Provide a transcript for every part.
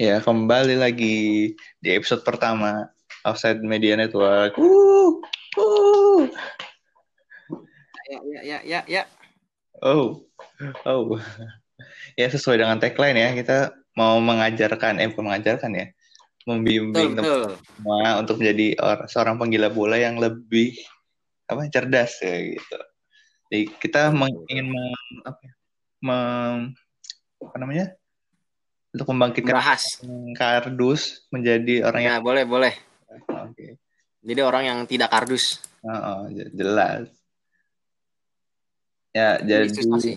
Ya, kembali lagi di episode pertama Offside Media Network. Wuh, wuh. Ya, ya, ya, ya, ya. Oh, oh. Ya sesuai dengan tagline ya, kita mau mengajarkan, eh bukan mengajarkan ya, Betul, membimbing betul. semua untuk menjadi or- seorang penggila bola yang lebih apa cerdas ya gitu. Jadi kita Betul, meng- betul. ingin mem- apa, ya, mem- apa namanya? Untuk membangkitkan Bahas. kardus menjadi orang yang Ya, boleh, boleh. oke. Jadi orang yang tidak kardus. Oh, oh, je- jelas. Ya, Jadi jadi.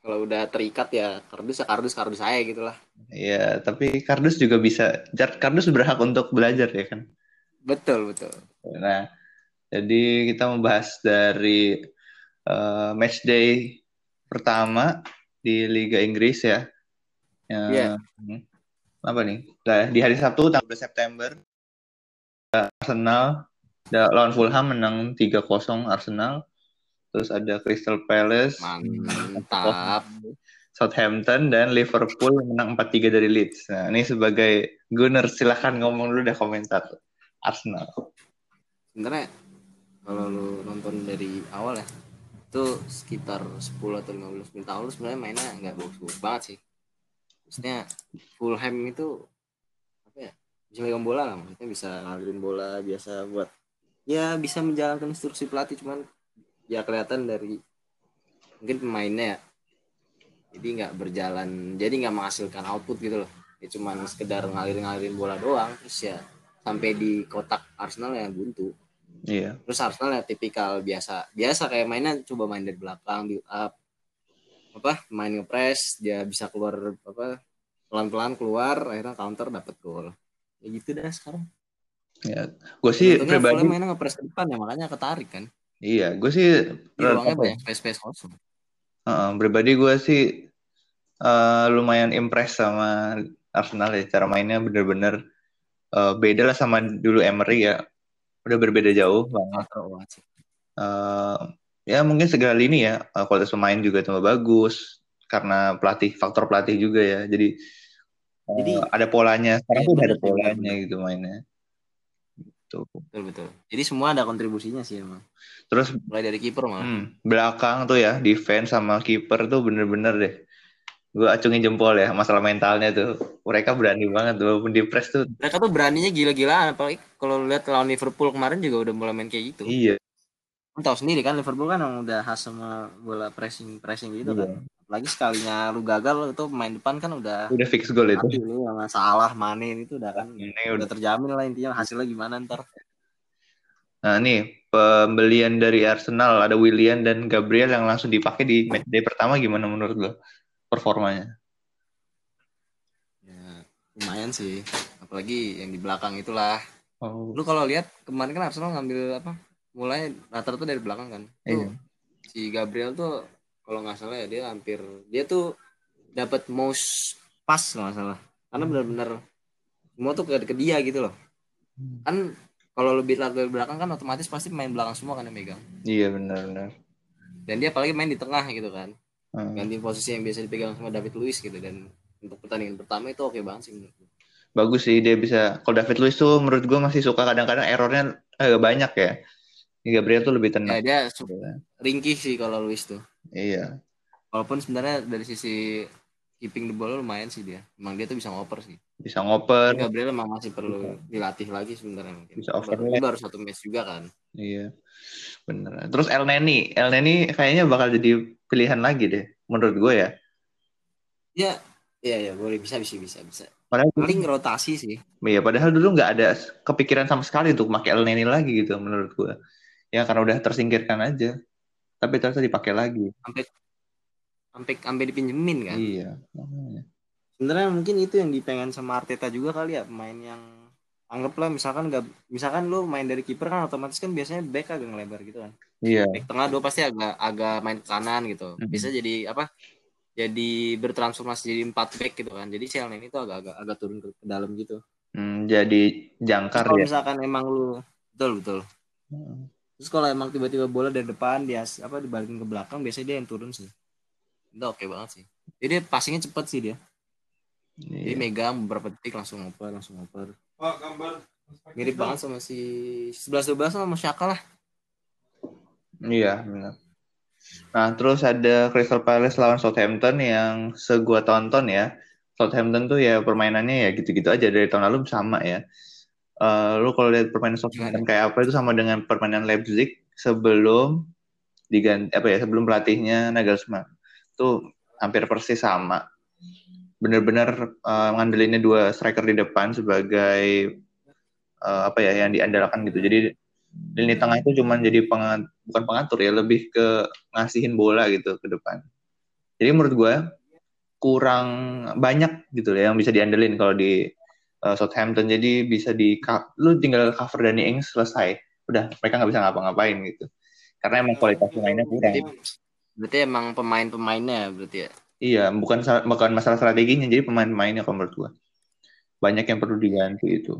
Kalau udah terikat ya kardus ya kardus kardus saya gitu lah. ya, tapi kardus juga bisa. Kardus berhak untuk belajar ya kan. Betul, betul. Nah, jadi kita membahas dari eh, match day pertama di Liga Inggris ya. Ya, Iya. hmm, Apa nih? Di hari Sabtu tanggal 12 September Arsenal lawan Fulham menang 3-0 Arsenal. Terus ada Crystal Palace Mantap. Southampton dan Liverpool menang 4-3 dari Leeds. Nah, ini sebagai Gunner silahkan ngomong dulu deh komentar Arsenal. Sebenarnya kalau lu nonton dari awal ya itu sekitar 10 atau 15 menit awal sebenarnya mainnya nggak bagus-bagus banget sih. Maksudnya Fulham itu apa ya bisa megang bola lah. Maksudnya bisa ngalirin bola biasa buat ya bisa menjalankan instruksi pelatih cuman ya kelihatan dari mungkin pemainnya ya. Jadi nggak berjalan jadi nggak menghasilkan output gitu loh. Ya cuman sekedar ngalirin ngalirin bola doang terus ya sampai di kotak Arsenal yang buntu. Iya. terus Arsenal ya tipikal biasa biasa kayak mainnya coba main dari belakang build up apa main ngepres dia bisa keluar apa pelan-pelan keluar akhirnya counter dapat gol ya gitu dah sekarang Ya, gue sih Untungnya pribadi mainnya ngepres ke depan ya makanya ketarik kan iya, gue sih ruangnya ya, banyak space space kosong Heeh, pribadi gue sih eh, lumayan impress sama Arsenal ya. Cara mainnya bener-bener eh, beda lah sama dulu Emery ya. Udah berbeda jauh banget. Eh, ya mungkin segala ini ya eh, kualitas pemain juga tambah bagus karena pelatih faktor pelatih juga ya. Jadi, eh, Jadi, ada polanya. Sekarang iya, tuh udah ada bener, polanya gitu mainnya. Tuh. betul betul jadi semua ada kontribusinya sih emang Terus mulai dari kiper malah Hmm, belakang tuh ya, defense sama kiper tuh bener-bener deh. Gue acungin jempol ya, masalah mentalnya tuh. Mereka berani banget, walaupun di press tuh. mereka tuh beraninya gila-gilaan apalagi kalau lihat lawan Liverpool kemarin juga udah mulai main kayak gitu Iya, tahu sendiri kan Liverpool kan emang udah khas sama bola pressing pressing gitu Iya. kan apalagi sekalinya lu gagal itu pemain depan kan udah udah fix goal itu. lu sama salah manin itu udah kan Ini udah udah. terjamin lah intinya hasilnya gimana ntar Nah nih, pembelian dari Arsenal ada William dan Gabriel yang langsung dipakai di match day pertama gimana menurut lo? Performanya? ya lumayan sih apalagi yang di belakang itulah Oh, lu kalau lihat kemarin kan Arsenal ngambil apa mulai rata-rata dari belakang kan Iya. tuh si Gabriel tuh kalau nggak salah ya dia hampir dia tuh dapat most pass kalau nggak salah karena benar-benar semua tuh ke, ke dia gitu loh kan kalau lebih dari belakang kan otomatis pasti main belakang semua kan yang megang iya benar-benar. dan dia apalagi main di tengah gitu kan Hmm. ganti posisi yang biasa dipegang sama David Luiz gitu dan untuk pertandingan pertama itu oke banget sih menurut gue. Bagus sih dia bisa. Kalau David Luiz tuh menurut gue masih suka kadang-kadang errornya agak banyak ya. Ini Gabriel tuh lebih ya tenang. dia su- ringkih sih kalau Luiz tuh Iya. walaupun sebenarnya dari sisi keeping the ball lumayan sih dia emang dia tuh bisa ngoper sih Bisa ngoper. Tapi Gabriel emang masih perlu dilatih lagi sebenarnya mungkin Bisa baru, overlap. ini baru satu match juga kan Iya, bener. Terus El Neni, El Neni kayaknya bakal jadi pilihan lagi deh, menurut gue ya. ya ya ya boleh bisa bisa bisa bisa Padahal, paling rotasi sih iya, padahal dulu nggak ada kepikiran sama sekali untuk pakai El Neni lagi gitu, menurut gue. Ya karena udah tersingkirkan aja. Tapi ternyata dipakai lagi. sampai sampai sampai dipinjemin kan Iya. makanya. sebenarnya mungkin itu yang dipengen sama Arteta juga kali ya pemain yang anggaplah misalkan nggak misalkan lu main dari kiper kan otomatis kan biasanya back agak ngelebar gitu kan Iya. back tengah dua pasti agak agak main ke kanan gitu Mhm. bisa jadi apa jadi bertransformasi jadi empat back gitu kan jadi si Elneny itu agak agak agak turun ke, ke dalam gitu Hmm, jadi jangkar kalau ya. misalkan emang lu betul betul Hmm. Terus kalau emang tiba-tiba bola dari depan dia apa dibalikin ke belakang biasanya dia yang turun sih itu oke banget sih jadi passingnya cepet sih dia Jadi Iya. megang beberapa detik langsung ngoper, langsung ngoper. Pak, gambar. Mirip banget sama si 11-12 sama Shaka lah. Iya, benar. Nah, terus ada Crystal Palace lawan Southampton yang segua tonton ya. Southampton tuh ya permainannya ya gitu-gitu aja dari tahun lalu sama ya. Eh, lu kalau lihat permainan Southampton kayak apa itu sama dengan permainan Leipzig sebelum diganti apa ya sebelum pelatihnya Nagelsmann. Itu hampir persis sama. Bener-bener eh, ngandelinnya dua striker di depan sebagai eh, apa ya yang diandalkan gitu. Jadi lini tengah itu cuma jadi penga- bukan pengatur ya, lebih ke ngasihin bola gitu ke depan. Jadi menurut gue kurang banyak gitu ya yang bisa diandelin kalau di uh, Southampton. Jadi bisa di lu tinggal cover Danny Ings selesai. Udah mereka nggak bisa ngapa-ngapain gitu. Karena emang kualitas pemainnya kurang. Berarti, berarti emang pemain-pemainnya berarti ya. Iya, bukan bukan masalah strateginya, jadi pemain-pemainnya kalau menurut gue. Banyak yang perlu diganti itu.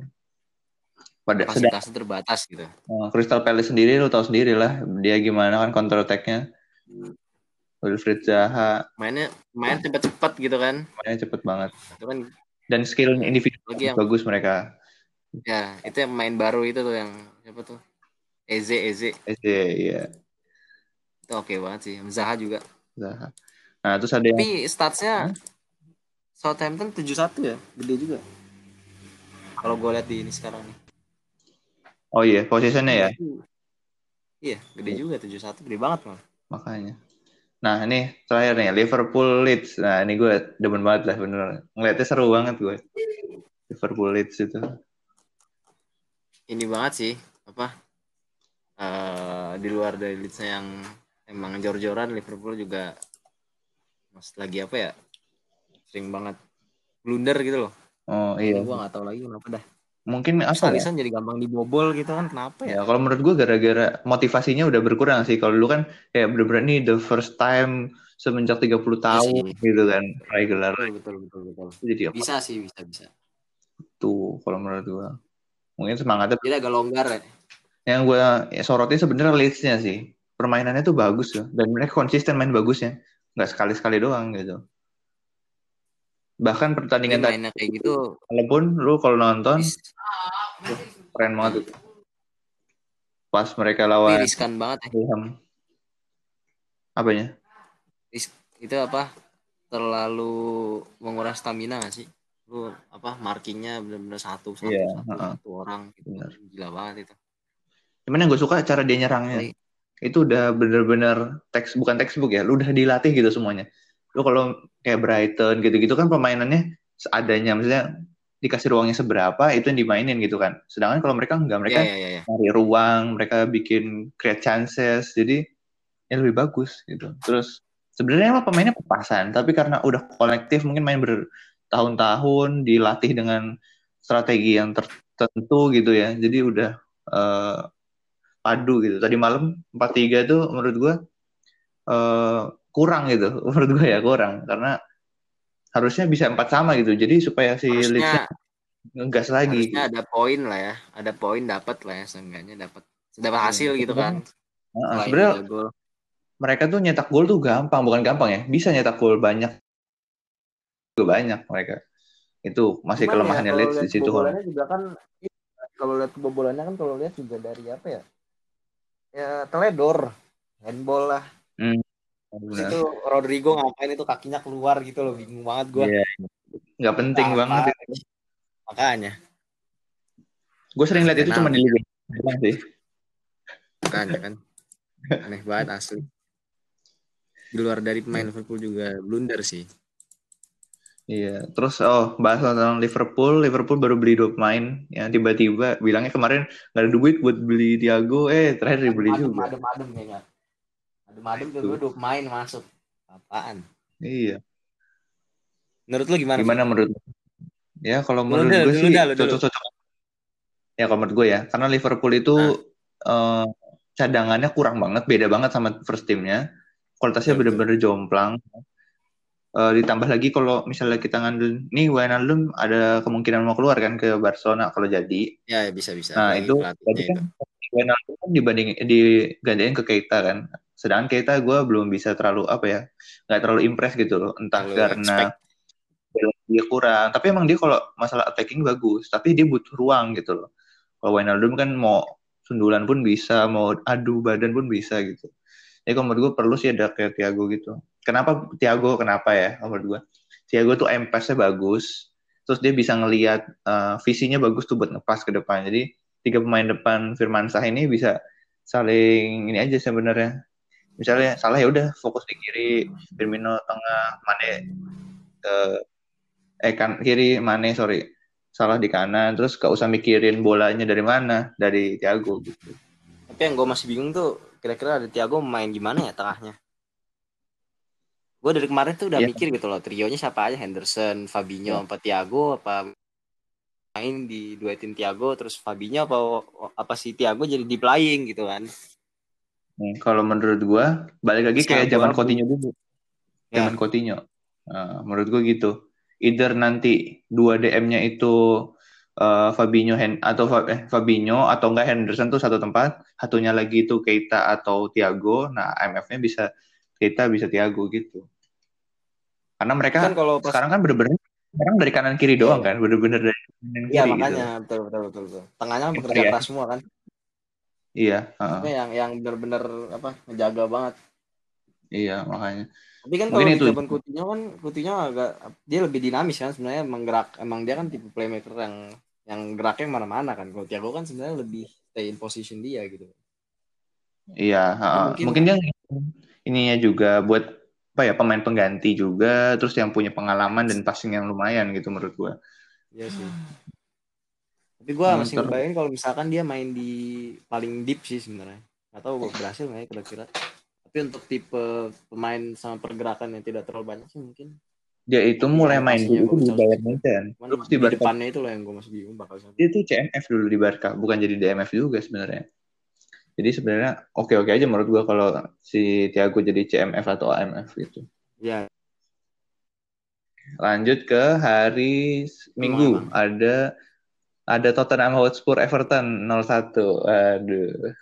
Pada sedang Kapasitasnya terbatas gitu. Uh, Crystal Palace sendiri lu tahu sendiri lah dia gimana kan counter attack-nya. Wilfried Zaha Mainnya main cepat-cepat gitu kan. mainnya cepet banget Itu kan dan skill individu Lagi yang- bagus mereka. ya, itu yang main baru itu tuh yang siapa tuh? Eze Eze SD ya itu oke banget sih. Zaha juga. Zaha. Nah terus ada yang Tapi statsnya Southampton 7-1 ya, gede juga. Kalau gue lihat di ini sekarang nih. oh iya posisinya ya Iya, gede juga 7-1, gede banget malah. makanya. Nah ini terakhir nih Liverpool Leeds. Nah ini gue demen banget lah bener. Ngeliatnya seru banget gue. Liverpool Leeds itu. Ini banget sih, apa? eh di luar dari Leeds yang emang jor-joran Liverpool juga mas lagi apa ya? Sering banget blunder gitu loh. Oh iya. gue nggak tahu lagi kenapa dah. Mungkin Terus apa ya? Alisson jadi gampang dibobol gitu kan kenapa ya? Ya, kalau menurut gue gara-gara motivasinya udah berkurang sih. Kalau dulu kan kayak bener-bener nih the first time semenjak 30 tahun sih. gitu kan regular. Betul betul betul betul. Jadi apa Bisa sih, bisa bisa. tuh kalau menurut gue. Mungkin semangatnya Jadi agak longgar ya. yang gue ya, sorotnya sebenarnya Leeds-nya sih. Permainannya tuh bagus ya dan mereka konsisten main bagusnya. Nggak sekali-sekali doang gitu. Bahkan pertandingan tadi kayak gitu walaupun lu kalau nonton is- keren banget itu. Pas mereka tapi lawan riskan banget ya. Fulham. Apanya? Itu apa terlalu menguras stamina gak sih lu apa markingnya benar-benar satu satu Iya, satu, heeh. satu orang gitu gila banget itu Cuman yang gue suka cara dia nyerangnya. Tapi- Itu udah bener-bener teks bukan textbook ya, lu udah dilatih gitu semuanya. Lu kalau kayak Brighton gitu-gitu kan permainannya seadanya, maksudnya dikasih ruangnya seberapa itu yang dimainin gitu kan. Sedangkan kalau mereka enggak, mereka ya ya, ya. cari ruang, mereka bikin create chances, jadi ya lebih bagus gitu. Terus sebenarnya emang pemainnya pas-pasan, tapi karena udah kolektif mungkin main bertahun-tahun, dilatih dengan strategi yang tertentu gitu ya, jadi udah eh, padu gitu. Tadi malam 4-3 tuh menurut gua eh, kurang gitu, menurut gua ya kurang karena harusnya bisa empat sama gitu. Jadi supaya si Leeds ngegas lagi. harusnya ada poin lah ya ada poin dapat lah ya seenggaknya dapat dapat hasil gitu kan Heeh, Selain sebenarnya mereka tuh nyetak gol tuh gampang, bukan gampang ya. Bisa nyetak gol banyak. Juga banyak mereka. Itu masih Cuman kelemahannya ya, Leeds di situ. juga kan kalau lihat kebobolannya kan kalau lihat juga dari apa ya ya teledor handball lah Hmm. Terus itu Rodrigo ngapain itu kakinya keluar gitu loh bingung banget gue Iya. Nggak penting banget itu. makanya. Gue sering lihat itu cuma di Liga sih. makanya kan. Aneh banget asli. Di luar dari pemain Liverpool juga blunder sih. Iya. Terus oh bahas tentang Liverpool, Liverpool baru beli dua pemain. Yang tiba-tiba bilangnya kemarin nggak ada duit buat beli Thiago, eh terakhir dibeli adem juga. adem adem kayaknya adem adem Itu. tuh dua pemain masuk apaan Iya. menurut lu gimana Gimana menurut? Ya kalau menurut dulu, gue dulu sih cocok-cocok. Ya kalau menurut gue ya, karena Liverpool itu eh, cadangannya kurang banget, beda banget sama first teamnya. Kualitasnya Betul, bener-bener jomplang. Eh, ditambah lagi kalau misalnya kita ngandel, nih Wijnaldum ada kemungkinan mau keluar kan ke Barcelona kalau jadi. ya ya, bisa bisa Nah itu tadi kan. Wijnaldum kan dibanding digandain ke Keita kan. Sedangkan Keita gue belum bisa terlalu apa ya, nggak terlalu impress gitu loh. Entah Terlalu karena expect. dia kurang. Tapi emang dia kalau masalah attacking bagus, tapi dia butuh ruang gitu loh. Kalau Wijnaldum kan mau sundulan pun bisa, mau adu badan pun bisa gitu. Jadi kalau menurut gue perlu sih ada kayak Thiago gitu. Kenapa Thiago? Kenapa ya? Menurut gue, Thiago tuh MPS-nya bagus, terus dia bisa ngelihat uh, visinya bagus tuh buat ngepas ke depan. Jadi tiga pemain depan Firman Sah ini bisa saling ini aja sebenarnya. Misalnya salah ya udah fokus di kiri, Firmino tengah, Mane uh, eh kan kiri Mane sorry salah di kanan terus gak usah mikirin bolanya dari mana dari Thiago gitu tapi yang gue masih bingung tuh kira-kira ada Thiago main gimana ya tengahnya gue dari kemarin tuh udah yeah. mikir gitu loh trionya siapa aja Henderson Fabinho yeah. apa Thiago apa main di dua tim Thiago terus Fabinho apa apa si Thiago jadi di playing gitu kan hmm, kalau menurut gue balik lagi kayak zaman Coutinho dulu ya. zaman Coutinho uh, menurut gue gitu either nanti dua DM-nya itu uh, Fabinho Hen atau eh, Fabinho atau enggak Henderson tuh satu tempat, satunya lagi itu Keita atau Thiago. Nah, MF-nya bisa Keita bisa Thiago gitu. Karena mereka kan kalau pas... sekarang kan bener-bener sekarang dari kanan kiri iya. doang kan, bener-bener dari kanan Iya, gitu. makanya gitu. betul betul betul betul. Tengahnya bekerja keras semua kan. Iya, uh. yang yang bener-bener apa menjaga banget. Iya, makanya. Tapi kan kalau di zaman Coutinho kan Coutinho agak dia lebih dinamis kan sebenarnya menggerak emang dia kan tipe playmaker yang yang geraknya mana-mana kan. Kalau Thiago kan sebenarnya lebih stay in position dia gitu. Iya, uh, mungkin, mungkin dia ininya juga buat apa ya pemain pengganti juga terus yang punya pengalaman dan passing yang lumayan gitu menurut gua. Iya sih. Tapi gua hmm, masih ngebayangin kalau misalkan dia main di paling deep sih sebenarnya. Atau berhasil nggak ya kira-kira? tapi untuk tipe pemain sama pergerakan yang tidak terlalu banyak sih mungkin. Dia itu mulai main dulu di Bayern Munchen. Terus di, depannya itu loh yang gue masih bingung bakal sampai. dia itu CMF dulu di Barca bukan jadi DMF juga sebenarnya. Jadi sebenarnya oke oke aja menurut gue kalau si Thiago jadi CMF atau AMF gitu. Ya. Lanjut ke hari Minggu. Ada ada Tottenham Hotspur Everton 0-1 aduh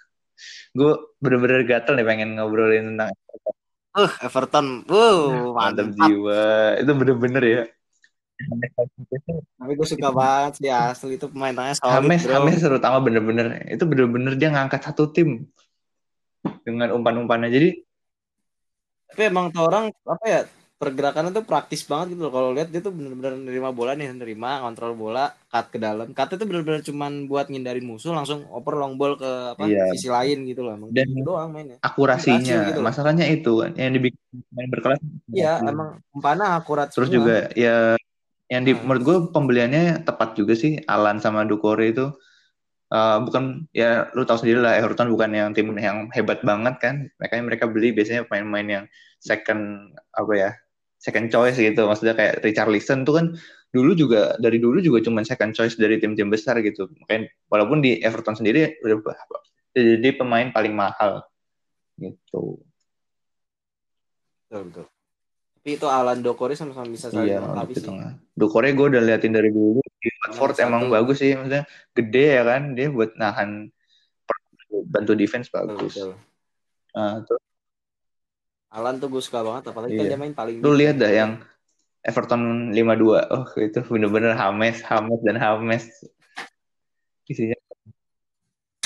gue bener-bener gatel nih pengen ngobrolin tentang Everton. Uh, Everton, uh, mantap jiwa. Itu bener-bener ya. Tapi gue suka banget sih asli itu pemainnya solid Hames, bro. Hames terutama bener-bener itu bener-bener dia ngangkat satu tim dengan umpan-umpannya. Jadi tapi emang tuh orang apa ya pergerakannya tuh praktis banget gitu loh. Kalau lihat dia tuh bener-bener nerima bola nih nerima kontrol bola cut ke dalam. Cut itu bener-bener cuman buat ngindarin musuh langsung oper long ball ke apa iya. sisi lain gitu loh. Emang dan gitu doang mainnya. akurasinya. Gitu masalahnya itu yang dibikin main berkelas iya emang umpannya akurat terus semua. juga ya yang di hmm. menurut gue pembeliannya tepat juga sih Alan sama Dukore itu. Uh, bukan ya lu tahu sendiri lah Everton bukan yang tim yang hebat banget kan. Makanya mereka beli biasanya pemain-pemain yang second apa ya second choice gitu. Maksudnya kayak Richard Listen tuh kan dulu juga dari dulu juga cuma second choice dari tim-tim besar gitu. Makanya walaupun di Everton sendiri udah jadi pemain paling mahal gitu. Betul, betul. tapi itu Alan Dokore sama-sama bisa saling iya, melengkapi sih. Dokore gue udah liatin dari dulu. Di Watford emang bagus sih maksudnya gede ya kan. Dia buat nahan bantu defense bagus. betul, betul. Nah, terus Alan tuh gue suka banget apalagi kan iya. kan dia main paling lu lihat dah yang Everton 5-2 oh itu bener-bener Hames Hames dan Hames isinya.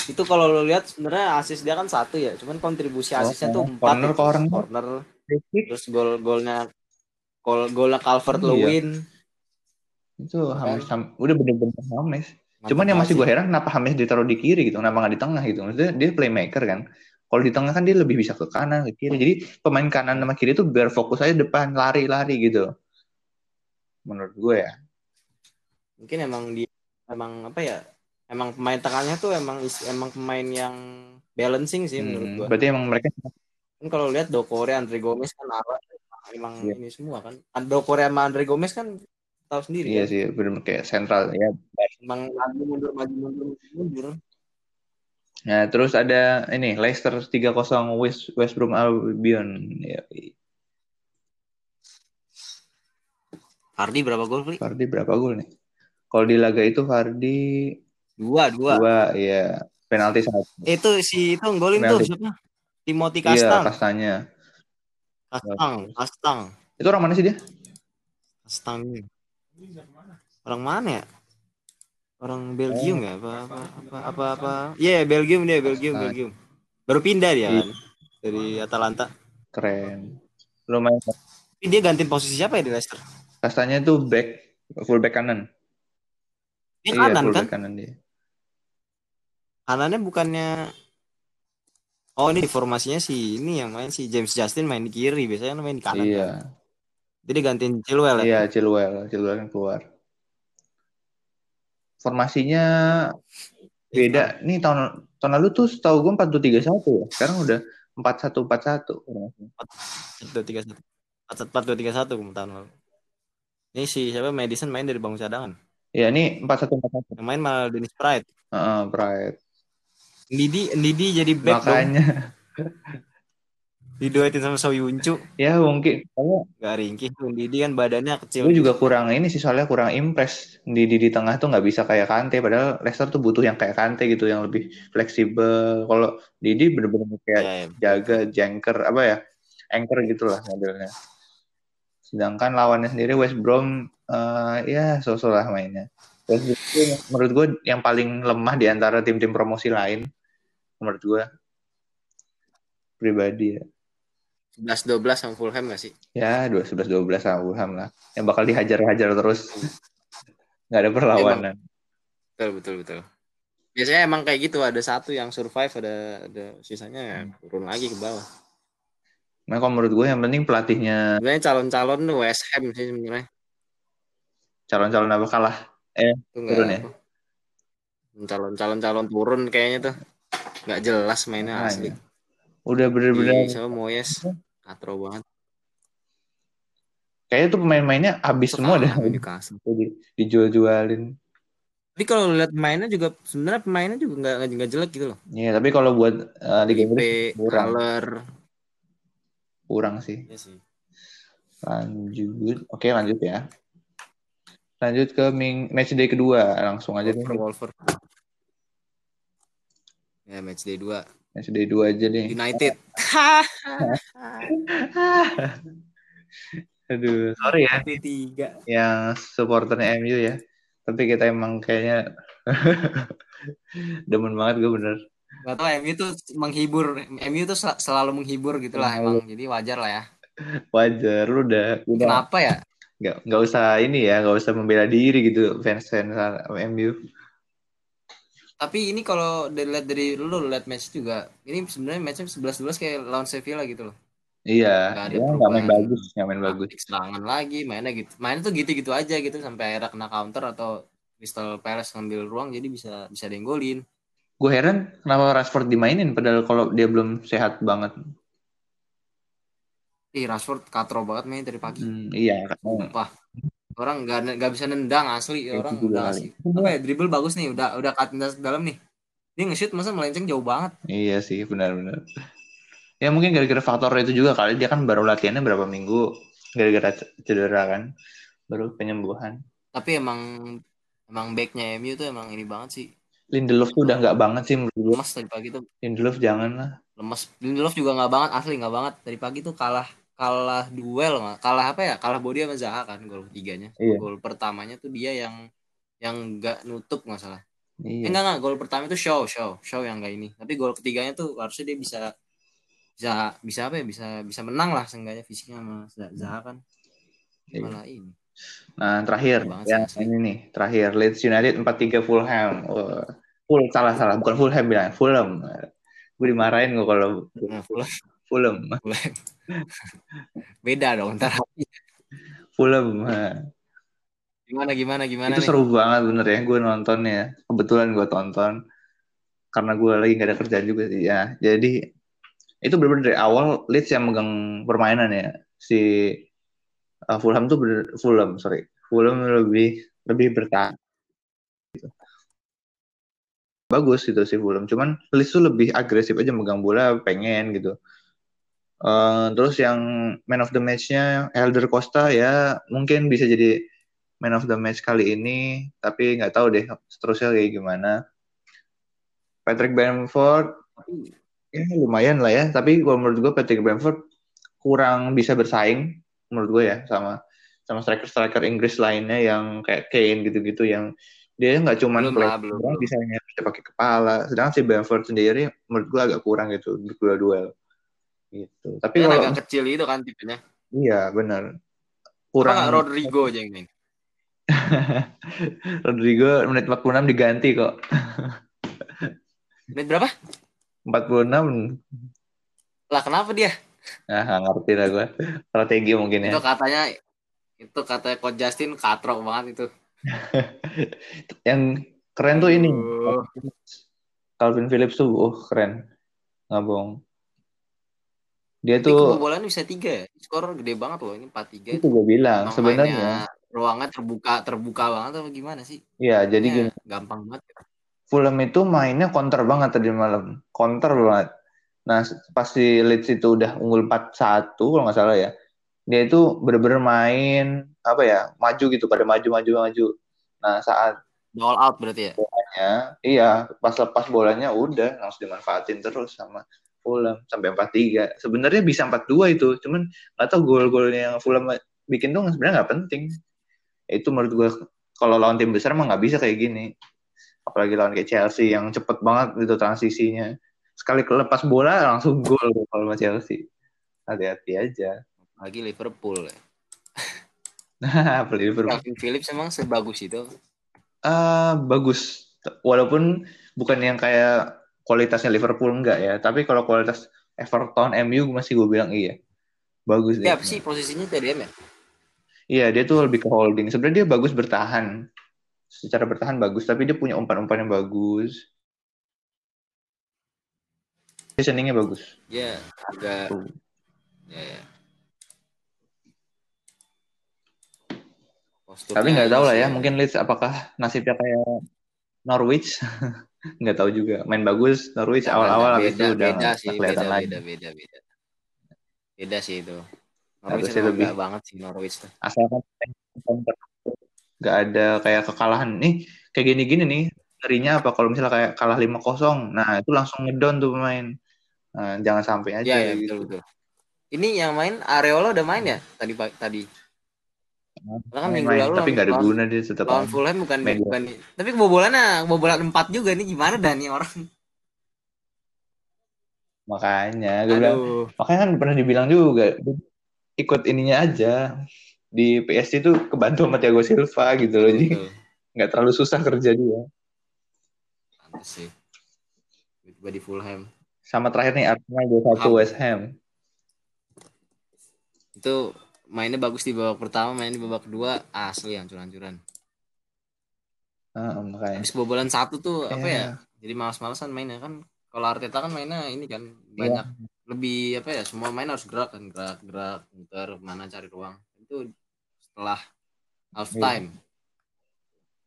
Itu kalau lu lihat sebenarnya asis dia kan satu ya cuman kontribusi oh, asisnya tuh empat corner corner. Corner. Terus gol golnya gol golnya Calvert iya. Lewin. Itu Hames kan? udah bener-bener Hames cuman yang masih gue heran kenapa Hames ditaruh di kiri gitu kenapa nggak di tengah gitu? Maksudnya dia playmaker kan kalau di tengah kan dia lebih bisa ke kanan, ke kiri. Jadi pemain kanan sama kiri itu biar fokus aja depan, lari-lari gitu. Menurut gue ya. Mungkin emang dia emang apa ya? Emang pemain tengahnya tuh emang emang pemain yang balancing sih hmm, menurut gue. Berarti emang mereka kan kalau lihat Dokore, Andre Gomez kan emang yeah. ini semua kan. Dokore sama Andre Gomez kan tahu sendiri. Iya kan? sih, benar kayak sentral ya. Emang maju mundur maju mundur mundur. Nah, terus ada ini Leicester 3-0 West West Brom Albion. Ya. Fardi berapa gol, Fli? Fardi berapa gol nih? Kalau di laga itu Fardi dua, dua. Dua, iya. Penalti satu. Itu si itu golin tuh siapa? Timothy Kastang. Iya, Kastanya. Kastang, Kastang. Itu orang mana sih dia? Kastang. Orang mana ya? Orang Belgium ya? Apa apa apa apa apa? Iya, yeah, Belgium dia, Belgium. Belgium. Baru pindah dia Iya. kan dari Atalanta. Keren. Lumayan. Tapi dia gantiin posisi siapa ya di Leicester? Kastanya tuh back, full back kanan. Dia iya, kanan full kan? back kanan dia. Kanannya bukannya Oh ini formasinya si ini yang main si James Justin main di kiri biasanya kan main di kanan Iya. kan? Jadi gantiin Chilwell ya. Iya, Chilwell, Chilwell kan keluar. Formasinya beda. Nih tahun tahun lalu tuh setahu gue 4-2-3-1 ya. Sekarang udah 4-1-4-1 formasinya. Dua tiga satu. Empat dua tiga satu tahun lalu. Ini si siapa Madison main dari bangku cadangan. Iya, ini 4-1-4-1. Yang main malah Dennis Pride. Heeh, Pride. Ndidi Ndidi jadi back. Makanya Diduetin sama Soyuncu. ya mungkin. Gak ringkih tuh Ndidi kan badannya kecil. gue juga kurang ini sih soalnya kurang impress. Di di, tengah tuh nggak bisa kayak Kante padahal Leicester tuh butuh yang kayak Kante gitu yang lebih fleksibel. Kalau Didi bener-bener kayak Ya, ya. jaga jangker apa ya anchor gitulah modelnya. Sedangkan lawannya sendiri West Brom eh, ya so-so lah mainnya. West Brom tuh menurut gue yang paling lemah di antara tim-tim promosi lain menurut gue pribadi ya 11 12 sama Fulham gak sih? ya dua sebelas dua belas sama Fulham lah yang bakal dihajar-hajar terus nggak ada perlawanan Betul betul betul. Biasanya emang kayak gitu ada satu yang survive ada ada sisanya ya turun lagi ke bawah. Nah, kalau menurut gue yang penting pelatihnya Sebenarnya calon-calon tuh West Ham sih sebenarnya. calon-calon apa kalah. Eh, Tuh Turun ya? Calon-calon calon turun kayaknya tuh. Nggak jelas mainnya Makanya. asli. Udah bener-bener Di siapa Moyes katro banget. kayaknya tuh pemain-pemainnya habis semua dah Sama di, dijual-jualin. Tapi kalau lihat pemainnya juga sebenarnya pemainnya juga nggak nggak jelek gitu loh. Iya, tapi kalau buat uh, Liga P, Inggris kurang, Haller. kurang sih. Iya sih. Lanjut. Oke, lanjut ya. Lanjut ke ming match day kedua, langsung aja nih. Wolver, Wolver. Ya match day 2 Day dua aja nih. United. Aduh, sorry ya Match tiga. yang supporternya MU ya. Tapi kita emang kayaknya demen banget gue bener. Gak tau MU tuh menghibur. MU tuh sel- selalu menghibur gitu lah emang. Jadi wajar lah ya. Wajar, lu udah udah Kenapa ya? nggak nggak usah ini ya, nggak usah membela diri gitu fans-fans MU. Tapi ini kalau dilihat dari lu lihat match juga, ini sebenarnya matchnya 11-12 kayak lawan Sevilla gitu loh. Iya, Nggak ya nggak main bagus, nggak main bagus. Serangan lagi, mainnya gitu. Mainnya tuh gitu-gitu aja gitu sampai akhirnya kena counter atau Crystal Palace ngambil ruang jadi bisa bisa denggolin. Gue heran kenapa Rashford dimainin padahal kalau dia belum sehat banget. Ih, Rashford katro banget main dari pagi. Hmm, iya, Sumpah. Orang nggak nggak bisa nendang asli Itu orang udah kali. ngasih. Apa ya dribble bagus nih, udah udah cut dalam nih. Dia nge-shoot masa melenceng jauh banget. iya sih, benar-benar. Ya mungkin gara-gara faktor itu juga kali dia kan baru latihannya berapa minggu gara-gara cedera kan, baru penyembuhan. Tapi emang emang backnya MU tuh emang ini banget sih. Lindelof tuh udah nggak banget sih menurut gue. Lemes tadi pagi tuh Lindelof jangan lah. lemes. Lindelof juga nggak banget asli nggak banget. Dari pagi tuh kalah kalah duel mah. Kalah apa ya? Kalah body sama Zaha kan gol ketiganya. Iya. Gol pertamanya tuh dia yang yang nggak nutup masalah. Eh, Iya. enggak enggak gol pertama itu show show show yang enggak ini. Tapi gol ketiganya tuh harusnya dia bisa bisa bisa apa ya? Bisa bisa menang lah seenggaknya fisiknya sama Zaha kan. Iya. Malah ini. Nah, terakhir yang sih, asli. ini nih, terakhir Leeds United 4-3 Fulham. Wah, full salah salah, bukan Fulham bilang, Fulham. Gue dimarahin gue kalau Nah, Fulham, Fulham. Fulham. Beda dong ntar. Fulham. Gimana gimana gimana itu nih? seru banget bener ya gue nontonnya kebetulan gue tonton karena gue lagi gak ada kerjaan juga sih ya jadi itu bener-bener dari awal Leeds yang megang permainan ya si uh, Fulham tuh bener Fulham sorry Fulham lebih lebih bertahan gitu. bagus gitu si Fulham cuman Leeds tuh lebih agresif aja megang bola pengen gitu Eh, terus yang man of the match-nya Elder Costa ya mungkin bisa jadi man of the match kali ini tapi nggak tahu deh seterusnya kayak gimana. Patrick Bamford ya lumayan lah ya. Tapi kalau menurut gue Patrick Bamford kurang bisa bersaing menurut gue ya sama sama striker-striker Inggris lainnya yang kayak Kane gitu-gitu yang dia nggak cuma play belum, bisa bisa pakai kepala. Sedangkan si Bamford sendiri menurut gue agak kurang gitu di dua duel gitu tapi kalau agak kecil itu kan tipenya. iya benar Apa kurang nggak Rodrigo aja yang main? Rodrigo menit 46 diganti kok Menit berapa? 46 Lah kenapa dia? ah nggak ngerti lah gue strategi mungkin ya Itu katanya itu katanya Coach Justin katrok banget itu. yang keren tuh ini Aduh. Calvin Phillips tuh oh keren nggak bohong dia Tapi tuh kebobolan bisa tiga ya. Skor gede banget loh ini 4-3 itu gue bilang sebenarnya ruangnya terbuka terbuka banget apa gimana sih? ya jadi gini gampang banget. Fulham itu mainnya counter banget tadi malam counter banget nah pas di Leeds itu udah unggul 4-1 kalau nggak salah ya dia itu bener-bener main apa ya maju gitu pada maju maju maju nah saat All out berarti ya. bolanya iya pas lepas bolanya udah langsung dimanfaatin terus sama Fulham sampai 4-3 sebenarnya bisa 4-2 itu cuman nggak tahu gol-golnya yang Fulham bikin tuh sebenarnya nggak penting. Itu menurut gue kalau lawan tim besar emang nggak bisa kayak gini. Apalagi lawan kayak Chelsea yang cepet banget gitu transisinya. Sekali kelepas bola langsung gol kalau sama Chelsea. Hati-hati aja. Lagi Liverpool ya. nah Liverpool. Calvin Phillips emang sebagus itu. Ah, bagus. Walaupun bukan yang kayak kualitasnya Liverpool enggak ya, tapi kalau kualitas Everton, MU masih gue bilang iya. Bagus apa sih posisinya TDM ya? Iya, dia tuh lebih ke holding. Sebenarnya dia bagus bertahan. Secara bertahan bagus, tapi dia punya umpan-umpan yang bagus. Positioningnya bagus. Dia agak Tuh. ya, ya. Posturnya Tapi nggak tahu lah ya, mungkin Leeds apakah nasibnya kayak Norwich? nggak tahu juga. Main bagus Norwich awal-awal habis itu udah beda sih, kelihatan beda, lagi. beda, beda, beda. Beda sih itu. Norwich Harusnya emang lebih. banget sih Norwich tuh. asalkan nggak ada kayak kekalahan nih kayak gini-gini nih ngerinya apa kalau misalnya kayak kalah 5-0 nah itu langsung ngedown tuh pemain nah, jangan sampai aja Iya, ya, kayak betul, gitu betul. Ini yang main Areola udah main ya tadi tadi. Karena kan minggu lalu tapi nggak ada guna dia tetap Lawan. Fulham bukan Main bukan tapi kebobolannya kebobolan 4 juga nih gimana dah nih orang. makanya gue bilang makanya kan pernah dibilang juga ikut ininya aja di PSG tuh kebantu sama Thiago Silva gitu loh jadi nggak terlalu susah kerja dia Pantes sih. Tiba di Fulham. sama terakhir nih Arsenal 2-1 Fulham. West Ham Itu mainnya bagus di babak pertama, main di babak kedua asli hancur-hancuran. Ah, makanya Habis kebobolan satu tuh apa Iya. ya? Jadi malas-malasan mainnya kan. Kalau Arteta kan mainnya ini kan Iya. banyak lebih apa ya? Semua main harus gerak kan, gerak, gerak, muter mana cari ruang. Itu setelah half Iya. time.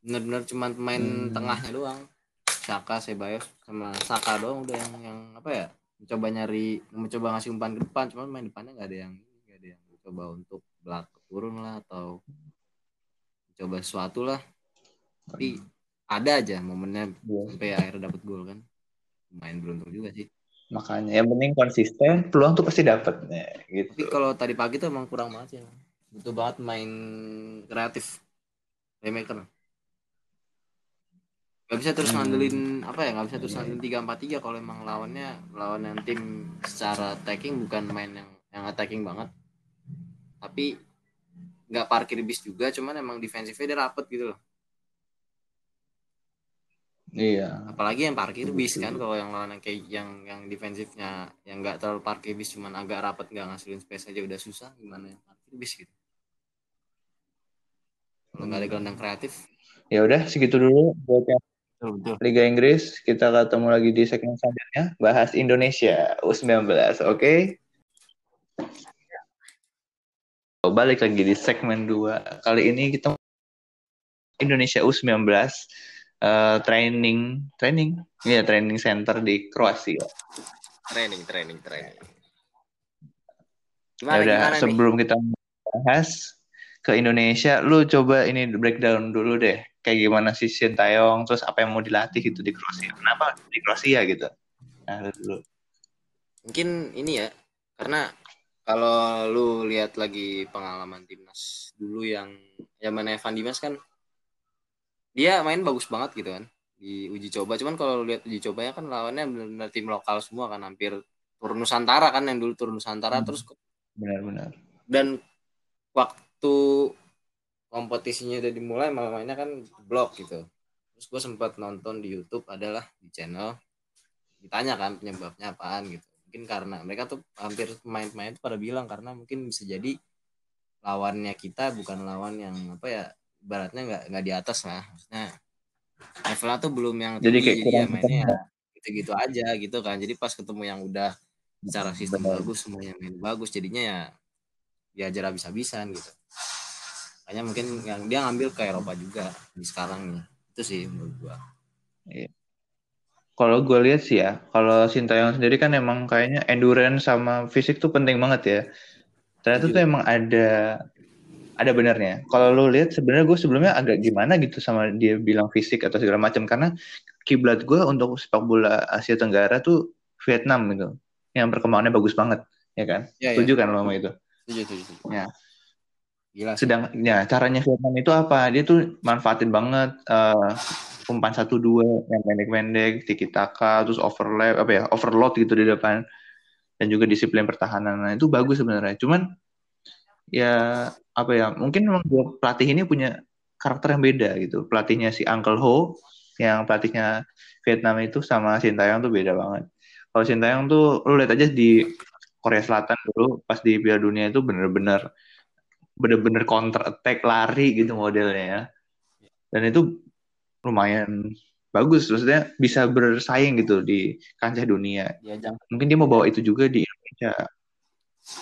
Bener-bener cuman pemain Hmm. tengahnya doang. Saka, Sebayos sama Saka doang udah yang yang apa ya? Mencoba nyari, mencoba ngasih umpan ke depan, cuman main depannya nggak ada yang coba untuk belak turun lah atau coba sesuatu lah. Tapi ada aja momennya Iya. sampai akhirnya dapat gol kan main beruntung juga sih makanya yang penting konsisten peluang tuh pasti dapet Nah, gitu tapi kalau tadi pagi tuh emang kurang banget sih emang. butuh banget main kreatif playmaker Gak bisa terus Hmm. ngandelin apa ya nggak bisa terus Iya. ngandelin tiga empat tiga kalau emang lawannya lawan yang tim secara attacking bukan main yang yang attacking banget tapi nggak parkir bis juga cuman emang defensifnya dia rapet gitu loh. Iya. Apalagi yang parkir bis kan kalau yang lawan yang kayak yang yang defensifnya yang nggak terlalu parkir bis cuman agak rapat nggak ngasilin space aja udah susah gimana yang parkir bis gitu. Kalau nggak ada gelandang kreatif. Ya udah segitu dulu buat yang Liga Inggris. Kita ketemu lagi di segmen selanjutnya bahas Indonesia U19 oke? Oh, balik lagi di segmen 2 kali ini kita Indonesia U19 eh, training training? Iya training center di Kroasia. Training training training. Ya gimana udah gimana nih? sebelum kita bahas ke Indonesia lu coba ini breakdown dulu deh. Kayak gimana sih Sintayong terus apa yang mau dilatih gitu di Kroasia? Kenapa di Kroasia gitu? Nah lu dulu. Mungkin ini ya karena kalau lu lihat lagi pengalaman timnas dulu yang zaman Evan Dimas kan dia main bagus banget gitu kan di uji coba. Cuman kalau lihat uji cobanya kan lawannya benar-benar tim lokal semua kan hampir turun Nusantara kan yang dulu turun Nusantara hmm. terus benar-benar. Dan waktu kompetisinya udah dimulai malah mainnya kan blok gitu. Terus gue sempat nonton di YouTube adalah di channel ditanya kan penyebabnya apaan gitu mungkin karena mereka tuh hampir pemain-pemain itu pada bilang karena mungkin bisa jadi lawannya kita bukan lawan yang apa ya baratnya nggak nggak di atas lah. Maksudnya levelnya tuh belum yang jadi kayak kurang ya mainnya ya gitu-gitu aja gitu kan. Jadi pas ketemu yang udah secara sistem Betul. bagus semuanya main bagus jadinya ya diajar habis-habisan gitu. Makanya mungkin yang dia ngambil ke Eropa juga di sekarang nih. Itu sih menurut gua. Iya. Kalau gue lihat sih ya, kalau Sintayong sendiri kan emang kayaknya endurance sama fisik tuh penting banget ya. Ternyata tuh emang ada ada benernya. Kalau lo lihat sebenarnya gue sebelumnya agak gimana gitu sama dia bilang fisik atau segala macam karena kiblat gue untuk sepak bola Asia Tenggara tuh Vietnam gitu, yang perkembangannya bagus banget, ya kan? Ya, setuju ya. kan lo sama itu? Setuju, setuju. setuju. Ya. Gila. Sedang ya caranya Vietnam itu apa? Dia tuh manfaatin banget uh, umpan satu dua yang pendek-pendek, tiki taka, terus overlap apa ya, overload gitu di depan dan juga disiplin pertahanan. Nah, itu bagus sebenarnya. Cuman ya apa ya, mungkin memang pelatih ini punya karakter yang beda gitu. Pelatihnya si Uncle Ho yang pelatihnya Vietnam itu sama Sintayong tuh beda banget. Kalau Sintayong tuh lu lihat aja di Korea Selatan dulu pas di Piala Dunia itu bener-bener bener-bener counter attack lari gitu modelnya ya. Dan itu lumayan bagus maksudnya bisa bersaing gitu di kancah dunia. Ya, jangan. Mungkin dia mau bawa itu juga di Indonesia.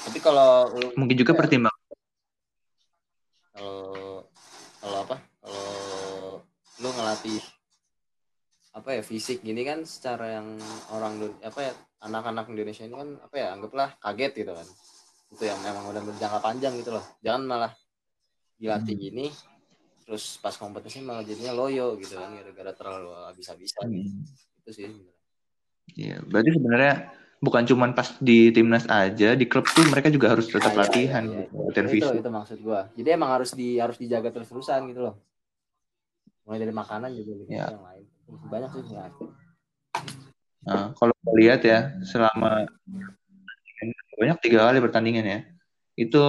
Tapi kalau mungkin juga ya, pertimbangan kalau kalau apa? Kalau lu ngelatih apa ya fisik gini kan secara yang orang apa ya anak-anak Indonesia ini kan apa ya anggaplah kaget gitu kan itu yang memang udah berjangka panjang gitu loh jangan malah dilatih hmm. gini terus pas kompetisi malah jadinya loyo gitu kan gara-gara terlalu habis-habisan hmm. itu sih Iya, berarti sebenarnya bukan cuma pas di timnas aja, di klub tuh mereka juga harus tetap ah, iya, latihan, iya, iya. latihan itu, itu maksud gua. Jadi emang harus di harus dijaga terus-terusan gitu loh. Mulai dari makanan juga gitu ya. yang lain. Banyak sih ya. Nah, kalau lihat ya selama banyak tiga kali pertandingan ya, itu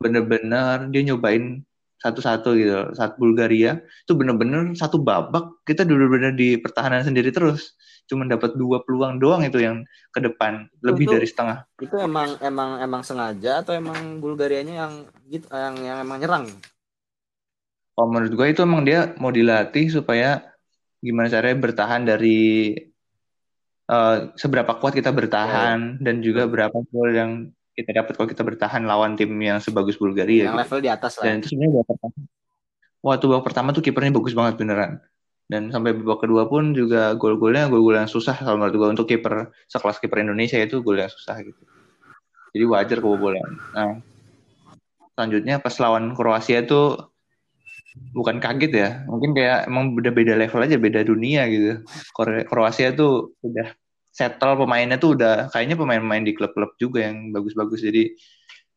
bener-bener dia nyobain satu-satu gitu saat Bulgaria itu bener-bener satu babak kita bener-bener di pertahanan sendiri terus. Cuma dapat dua peluang doang itu yang ke depan lebih itu, dari setengah. itu emang emang emang sengaja atau emang Bulgarianya yang gitu yang yang emang nyerang? Oh menurut gue itu emang dia mau dilatih supaya gimana caranya bertahan dari uh, seberapa kuat kita bertahan yeah. dan juga berapa gol yang kita dapat kalau kita bertahan lawan tim yang sebagus Bulgaria. Yang gitu. level di atas lah. Dan itu sebenarnya babak pertama. Waktu babak pertama tuh kipernya bagus banget beneran. Dan sampai babak kedua pun juga gol-golnya gol-gol yang susah kalau menurut gue untuk kiper sekelas kiper Indonesia itu gol yang susah gitu. Jadi wajar kebobolan. Nah, selanjutnya pas lawan Kroasia itu bukan kaget ya, mungkin kayak emang beda beda level aja, beda dunia gitu. Kroasia tuh udah settle pemainnya tuh udah kayaknya pemain-pemain di klub-klub juga yang bagus-bagus. Jadi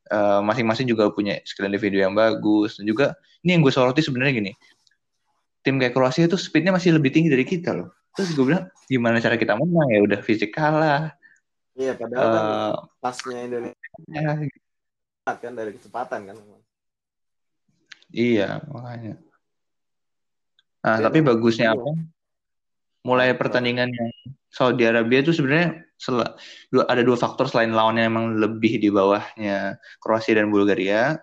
uh, masing-masing juga punya skill individu yang bagus. Dan juga ini yang gue soroti sebenarnya gini tim kayak Kroasia itu speednya masih lebih tinggi dari kita loh. Terus gue bilang gimana cara kita menang? Ya udah fisik kalah. Iya padahal uh, kan eh, pasnya Indonesia ya, kan dari kecepatan kan. Iya makanya. Nah, tapi bagusnya apa? Mulai pertandingan yang Saudi Arabia itu sebenarnya ada dua faktor selain lawannya emang lebih di bawahnya Kroasia dan Bulgaria.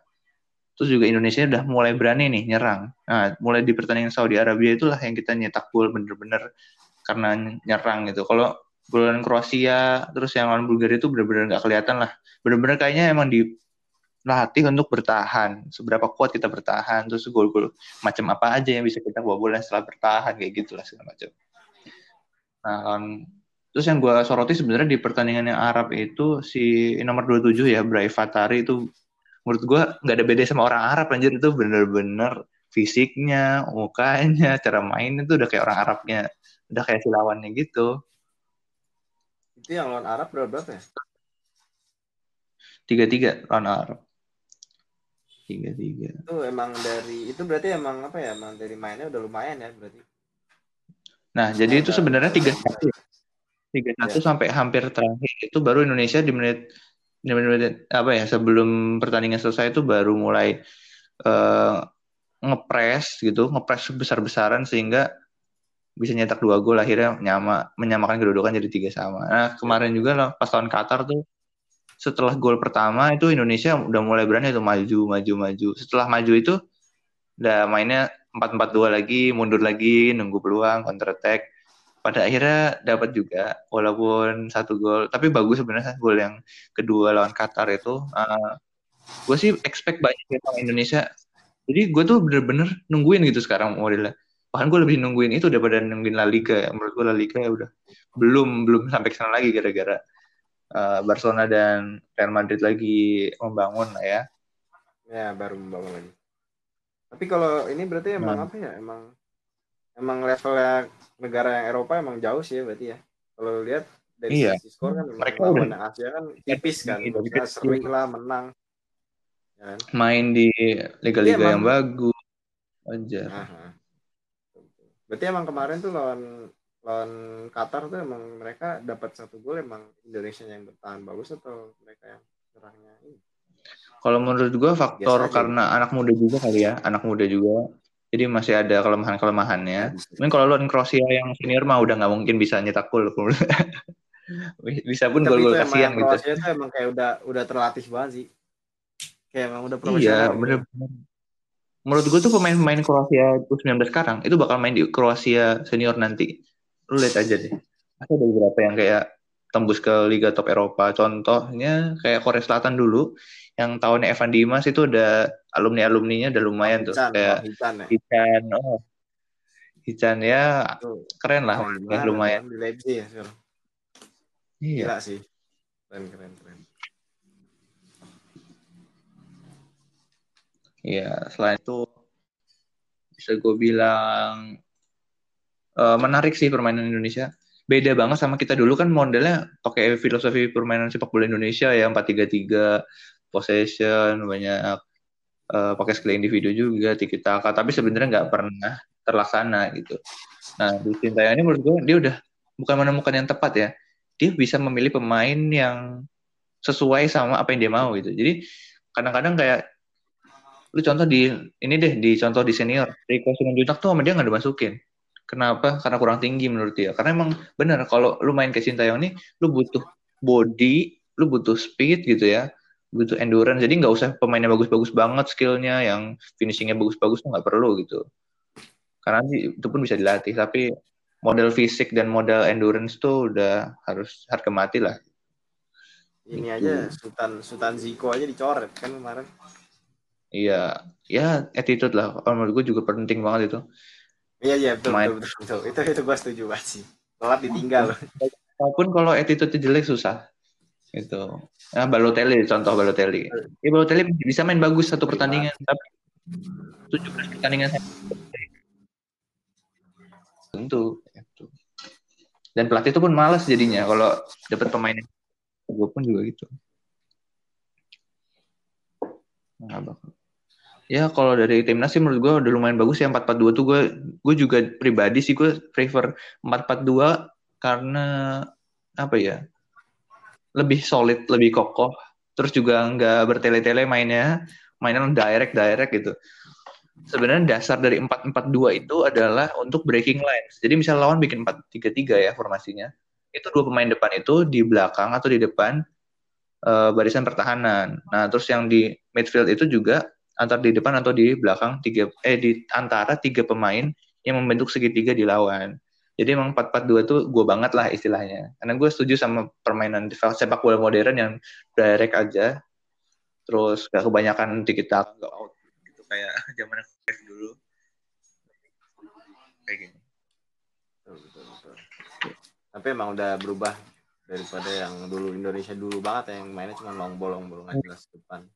Terus juga Indonesia udah mulai berani nih nyerang. Nah, mulai di pertandingan Saudi Arabia itulah yang kita nyetak gol bener-bener karena nyerang gitu. Kalau golan Kroasia terus yang lawan Bulgaria itu bener-bener nggak kelihatan lah. Bener-bener kayaknya emang dilatih untuk bertahan. Seberapa kuat kita bertahan, terus gol-gol macam apa aja yang bisa kita bawa bola setelah bertahan kayak gitulah segala macam. Nah, um, terus yang gue soroti sebenarnya di pertandingan yang Arab itu si nomor 27 ya Bray Fatari itu menurut gue nggak ada beda sama orang Arab anjir. Itu bener-bener fisiknya, mukanya, cara main itu udah kayak orang Arabnya, udah kayak si lawannya gitu. Itu yang lawan Arab berapa berapa ya? tiga tiga runner tiga tiga itu emang dari itu berarti emang apa ya emang dari mainnya udah lumayan ya berarti nah jadi itu sebenarnya tiga satu tiga satu ya. sampai hampir terakhir itu baru Indonesia di menit di menit apa ya sebelum pertandingan selesai itu baru mulai uh, ngepres gitu ngepres besar besaran sehingga bisa nyetak dua gol akhirnya nyama menyamakan kedudukan jadi tiga sama. Nah kemarin juga loh, pas lawan Qatar tuh setelah gol pertama itu Indonesia udah mulai berani tuh maju maju maju. Setelah maju itu udah mainnya empat empat dua lagi mundur lagi nunggu peluang counter attack. Pada akhirnya dapat juga walaupun satu gol. Tapi bagus sebenarnya gol yang kedua lawan Qatar itu. Uh, gue sih expect banyak ya Indonesia. Jadi gue tuh bener-bener nungguin gitu sekarang modelnya bahkan gue lebih nungguin itu daripada nungguin La Liga menurut gue La Liga ya udah belum belum sampai sana lagi gara-gara uh, Barcelona dan Real Madrid lagi membangun lah ya. Ya baru membangun lagi. Tapi kalau ini berarti emang nah. apa ya? Emang emang levelnya negara yang Eropa emang jauh sih ya berarti ya. Kalau lihat dari iya. sisi skor kan mereka udah Asia kan tipis kan, iya, sering lah menang. Ya kan? Main di liga-liga yang bagus. Aja. Berarti emang kemarin tuh lawan lawan Qatar tuh emang mereka dapat satu gol emang Indonesia yang bertahan bagus atau mereka yang serangnya ini? Kalau menurut gua faktor Biasa karena aja. anak muda juga kali ya, anak muda juga. Jadi masih ada kelemahan-kelemahannya. Ya, Mungkin kalau lawan Kroasia yang senior mah udah nggak mungkin bisa nyetak gol. bisa pun gol-gol kasihan gitu. Kroasia itu emang kayak udah udah terlatih banget sih. Kayak emang udah profesional. Iya, bener-bener. Menurut gue tuh pemain-pemain Kroasia U19 sekarang itu bakal main di Kroasia senior nanti lu lihat aja deh ada beberapa yang kayak tembus ke Liga Top Eropa. Contohnya kayak Korea Selatan dulu yang tahunnya Evan Dimas itu udah alumni alumninya udah lumayan tuh. Kayak oh, Hican, ya? Hican oh. Hican ya keren lah. Ya, lumayan. Di Leipzig ya iya. Gila sih. Keren keren keren. Iya, selain itu bisa gue bilang uh, menarik sih permainan Indonesia. Beda banget sama kita dulu kan modelnya pakai filosofi permainan sepak bola Indonesia ya 4-3-3, possession, banyak uh, pakai skill individu juga, tiki taka, tapi sebenarnya nggak pernah terlaksana gitu. Nah, di Sintayong ini menurut gue dia udah bukan menemukan yang tepat ya. Dia bisa memilih pemain yang sesuai sama apa yang dia mau gitu. Jadi kadang-kadang kayak lu contoh di ini deh di contoh di senior Rico Simanjuntak tuh sama dia nggak dimasukin Kenapa? Karena kurang tinggi menurut dia. Karena emang benar kalau lu main ke Sintayong ini, lu butuh body, lu butuh speed gitu ya, butuh endurance. Jadi nggak usah pemainnya bagus-bagus banget skillnya, yang finishingnya bagus-bagus tuh nggak perlu gitu. Karena itu pun bisa dilatih. Tapi model fisik dan model endurance tuh udah harus harga mati lah. Ini gitu. aja Sultan Sultan Ziko aja dicoret kan kemarin. Iya, ya attitude lah. Menurut gue juga penting banget itu. Iya iya betul, betul, betul, betul. Itu itu gue setuju banget sih. Telat ditinggal. Walaupun kalau attitude jelek susah. Itu. Nah, Balotelli contoh Balotelli. Ya Balotelli bisa main bagus satu pertandingan tapi 17 pertandingan tentu itu. Dan pelatih itu pun malas jadinya kalau dapat pemain gue pun juga gitu. Nah, bakal ya kalau dari timnas sih menurut gue udah lumayan bagus ya 4-4-2 tuh gue gue juga pribadi sih gue prefer 4-4-2 karena apa ya lebih solid lebih kokoh terus juga nggak bertele-tele mainnya mainnya direct direct gitu. Sebenarnya dasar dari 4-4-2 itu adalah untuk breaking lines. Jadi misal lawan bikin 4-3-3 ya formasinya itu dua pemain depan itu di belakang atau di depan uh, barisan pertahanan. Nah terus yang di midfield itu juga antara di depan atau di belakang tiga eh di antara tiga pemain yang membentuk segitiga di lawan. Jadi emang 4-4-2 tuh gue banget lah istilahnya. Karena gue setuju sama permainan sepak bola modern yang direct aja. Terus gak kebanyakan kita gak out gitu kayak zaman dulu. Kayak gini. Tapi emang udah berubah daripada yang dulu Indonesia dulu banget yang mainnya cuma long bolong bolong jelas depan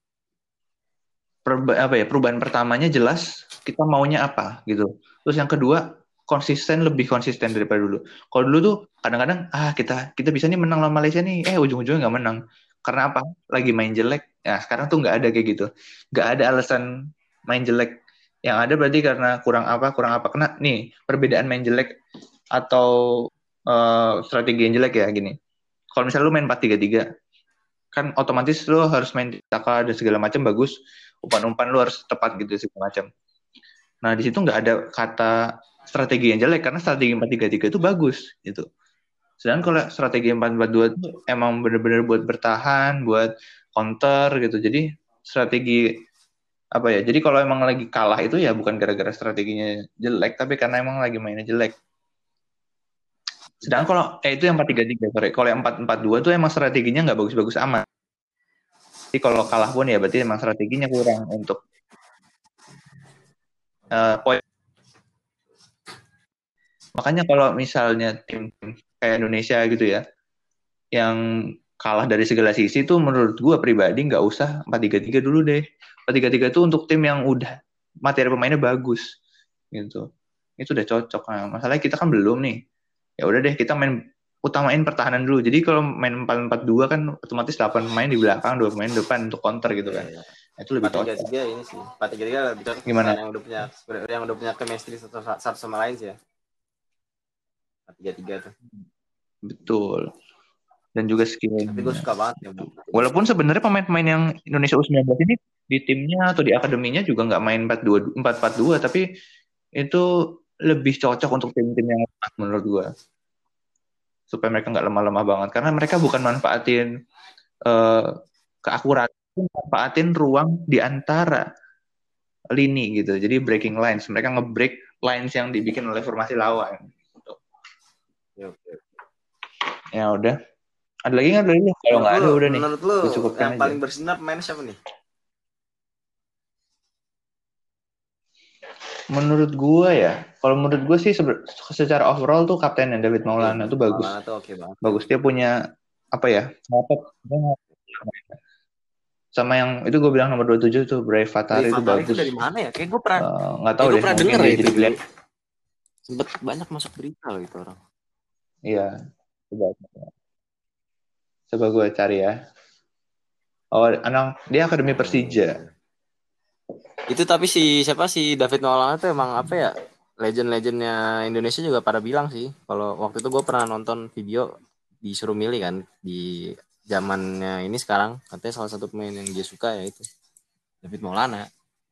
apa ya perubahan pertamanya jelas kita maunya apa gitu. Terus yang kedua konsisten lebih konsisten daripada dulu. Kalau dulu tuh kadang-kadang ah kita kita bisa nih menang lawan Malaysia nih, eh ujung-ujungnya nggak menang. Karena apa? Lagi main jelek. Ya sekarang tuh nggak ada kayak gitu. Nggak ada alasan main jelek. Yang ada berarti karena kurang apa kurang apa. Kena nih perbedaan main jelek atau uh, strategi yang jelek ya gini. Kalau misalnya lu main 4-3-3 kan otomatis lu harus main taka dan segala macam bagus umpan-umpan lu harus tepat gitu segala macam. Nah di situ nggak ada kata strategi yang jelek karena strategi 4-3-3 itu bagus gitu. Sedangkan kalau strategi 4-4-2 itu emang bener-bener buat bertahan buat counter gitu. Jadi strategi apa ya jadi kalau emang lagi kalah itu ya bukan gara-gara strateginya jelek tapi karena emang lagi mainnya jelek. Sedangkan kalau eh itu yang 4-3-3 sorry. Kalau yang 4-4-2 tuh emang strateginya nggak bagus-bagus amat jadi kalau kalah pun ya berarti emang strateginya kurang untuk uh, poin. Makanya kalau misalnya tim kayak Indonesia gitu ya yang kalah dari segala sisi tuh menurut gue pribadi nggak usah 4-3-3 dulu deh. Tiga tiga itu untuk tim yang udah materi pemainnya bagus gitu. Itu udah cocok. Nah, masalahnya kita kan belum nih. Ya udah deh kita main utamain pertahanan dulu. Jadi kalau main empat empat dua kan otomatis delapan pemain di belakang dua pemain depan untuk counter gitu kan. Ya, ya. Nah, itu lebih cocok. Tiga ini sih. Empat tiga tiga lebih cocok gimana? yang udah punya yang udah punya chemistry satu, satu sama lain sih ya. Empat tiga tiga tuh. Betul. Dan juga skill. Tapi gue suka banget ya. Walaupun sebenarnya pemain-pemain yang Indonesia U19 ini di timnya atau di akademinya juga nggak main 4-2 4-4-2 tapi itu lebih cocok untuk tim-tim yang menurut gue supaya mereka nggak lemah-lemah banget. Karena mereka bukan manfaatin uh, keakuratan manfaatin ruang di antara lini gitu. Jadi breaking lines. Mereka ngebreak lines yang dibikin oleh formasi lawan gitu. ya, ya udah. Ada lagi nggak dari kalau nggak ada udah nih. menurut lu yang aja. paling bersinar pemain siapa nih Menurut gue ya, kalau menurut gue sih secara overall tuh kaptennya David Maulana tuh bagus. Maulana tuh okay banget. Bagus dia punya apa ya? Sama yang itu gue bilang nomor 27 tuh Brave Fatari itu bagus. Itu dari mana ya? Kayak gue pernah uh, nggak tahu deh. pernah denger ya itu. Jadi Sempet banyak masuk berita loh itu orang. Iya. Coba. Coba gue cari ya. Oh, anak dia akademi Persija. Itu tapi si siapa si David Nolan itu emang apa ya? Legend-legendnya Indonesia juga pada bilang sih. Kalau waktu itu gue pernah nonton video disuruh milih kan di zamannya ini sekarang katanya salah satu pemain yang dia suka ya itu David Maulana.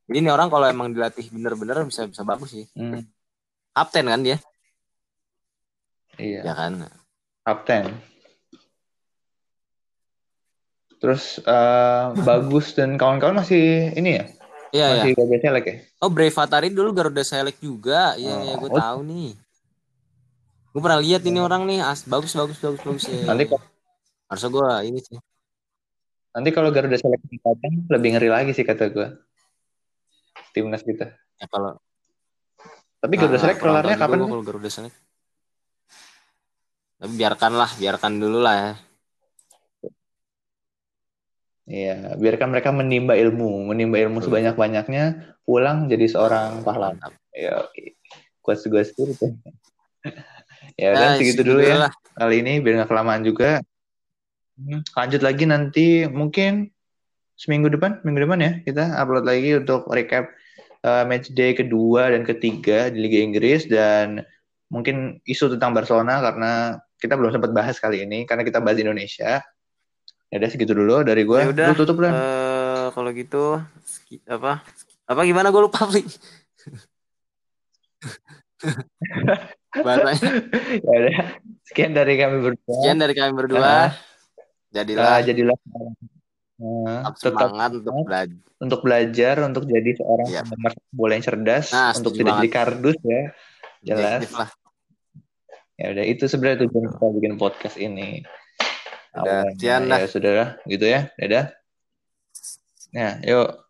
Jadi ini orang kalau emang dilatih bener-bener bisa bisa bagus sih. Hmm. Kapten kan dia? Iya. Ya kan. Kapten. Terus uh, bagus dan kawan-kawan masih ini ya Iya, Masih iya. Garuda Select ya? Oh, Brave Atari dulu Garuda Select juga. Iya, oh. iya, gue oh. tahu nih. Gue pernah lihat ini orang nih, as bagus bagus bagus bagus ya. Nanti kok harusnya gue ini sih. Nanti kalau Garuda Select datang lebih ngeri lagi sih kata gue. Timnas kita. Ya kalau Tapi Garuda nah, Select kelarnya kapan? Kalau Garuda Select. Tapi biarkanlah, biarkan dulu lah ya. Iya, biarkan mereka menimba ilmu, menimba ilmu sebanyak-banyaknya, pulang jadi seorang pahlawan. Ya, kuat gue itu. ya nah, segitu dulu ya lah. kali ini biar nggak kelamaan juga. Hmm, lanjut lagi nanti mungkin seminggu depan, minggu depan ya kita upload lagi untuk recap uh, match day kedua dan ketiga di Liga Inggris dan mungkin isu tentang Barcelona karena kita belum sempat bahas kali ini karena kita bahas Indonesia. Ya udah segitu dulu dari gue. Ya udah. tutup lah. Uh, kalau gitu apa? Apa gimana gue lupa sih. Bahasanya. ya udah. Sekian dari kami berdua. Sekian dari kami berdua. Uh, jadilah. Uh, jadilah. Uh, tetap semangat untuk belajar. Untuk belajar, untuk jadi seorang yep. Iya. bola yang cerdas, nah, untuk tidak jadi kardus ya. Jelas. Ya udah itu sebenarnya tujuan kita bikin podcast ini. Udah, sekian Ya, sudah gitu ya. Dadah. Ya, yuk.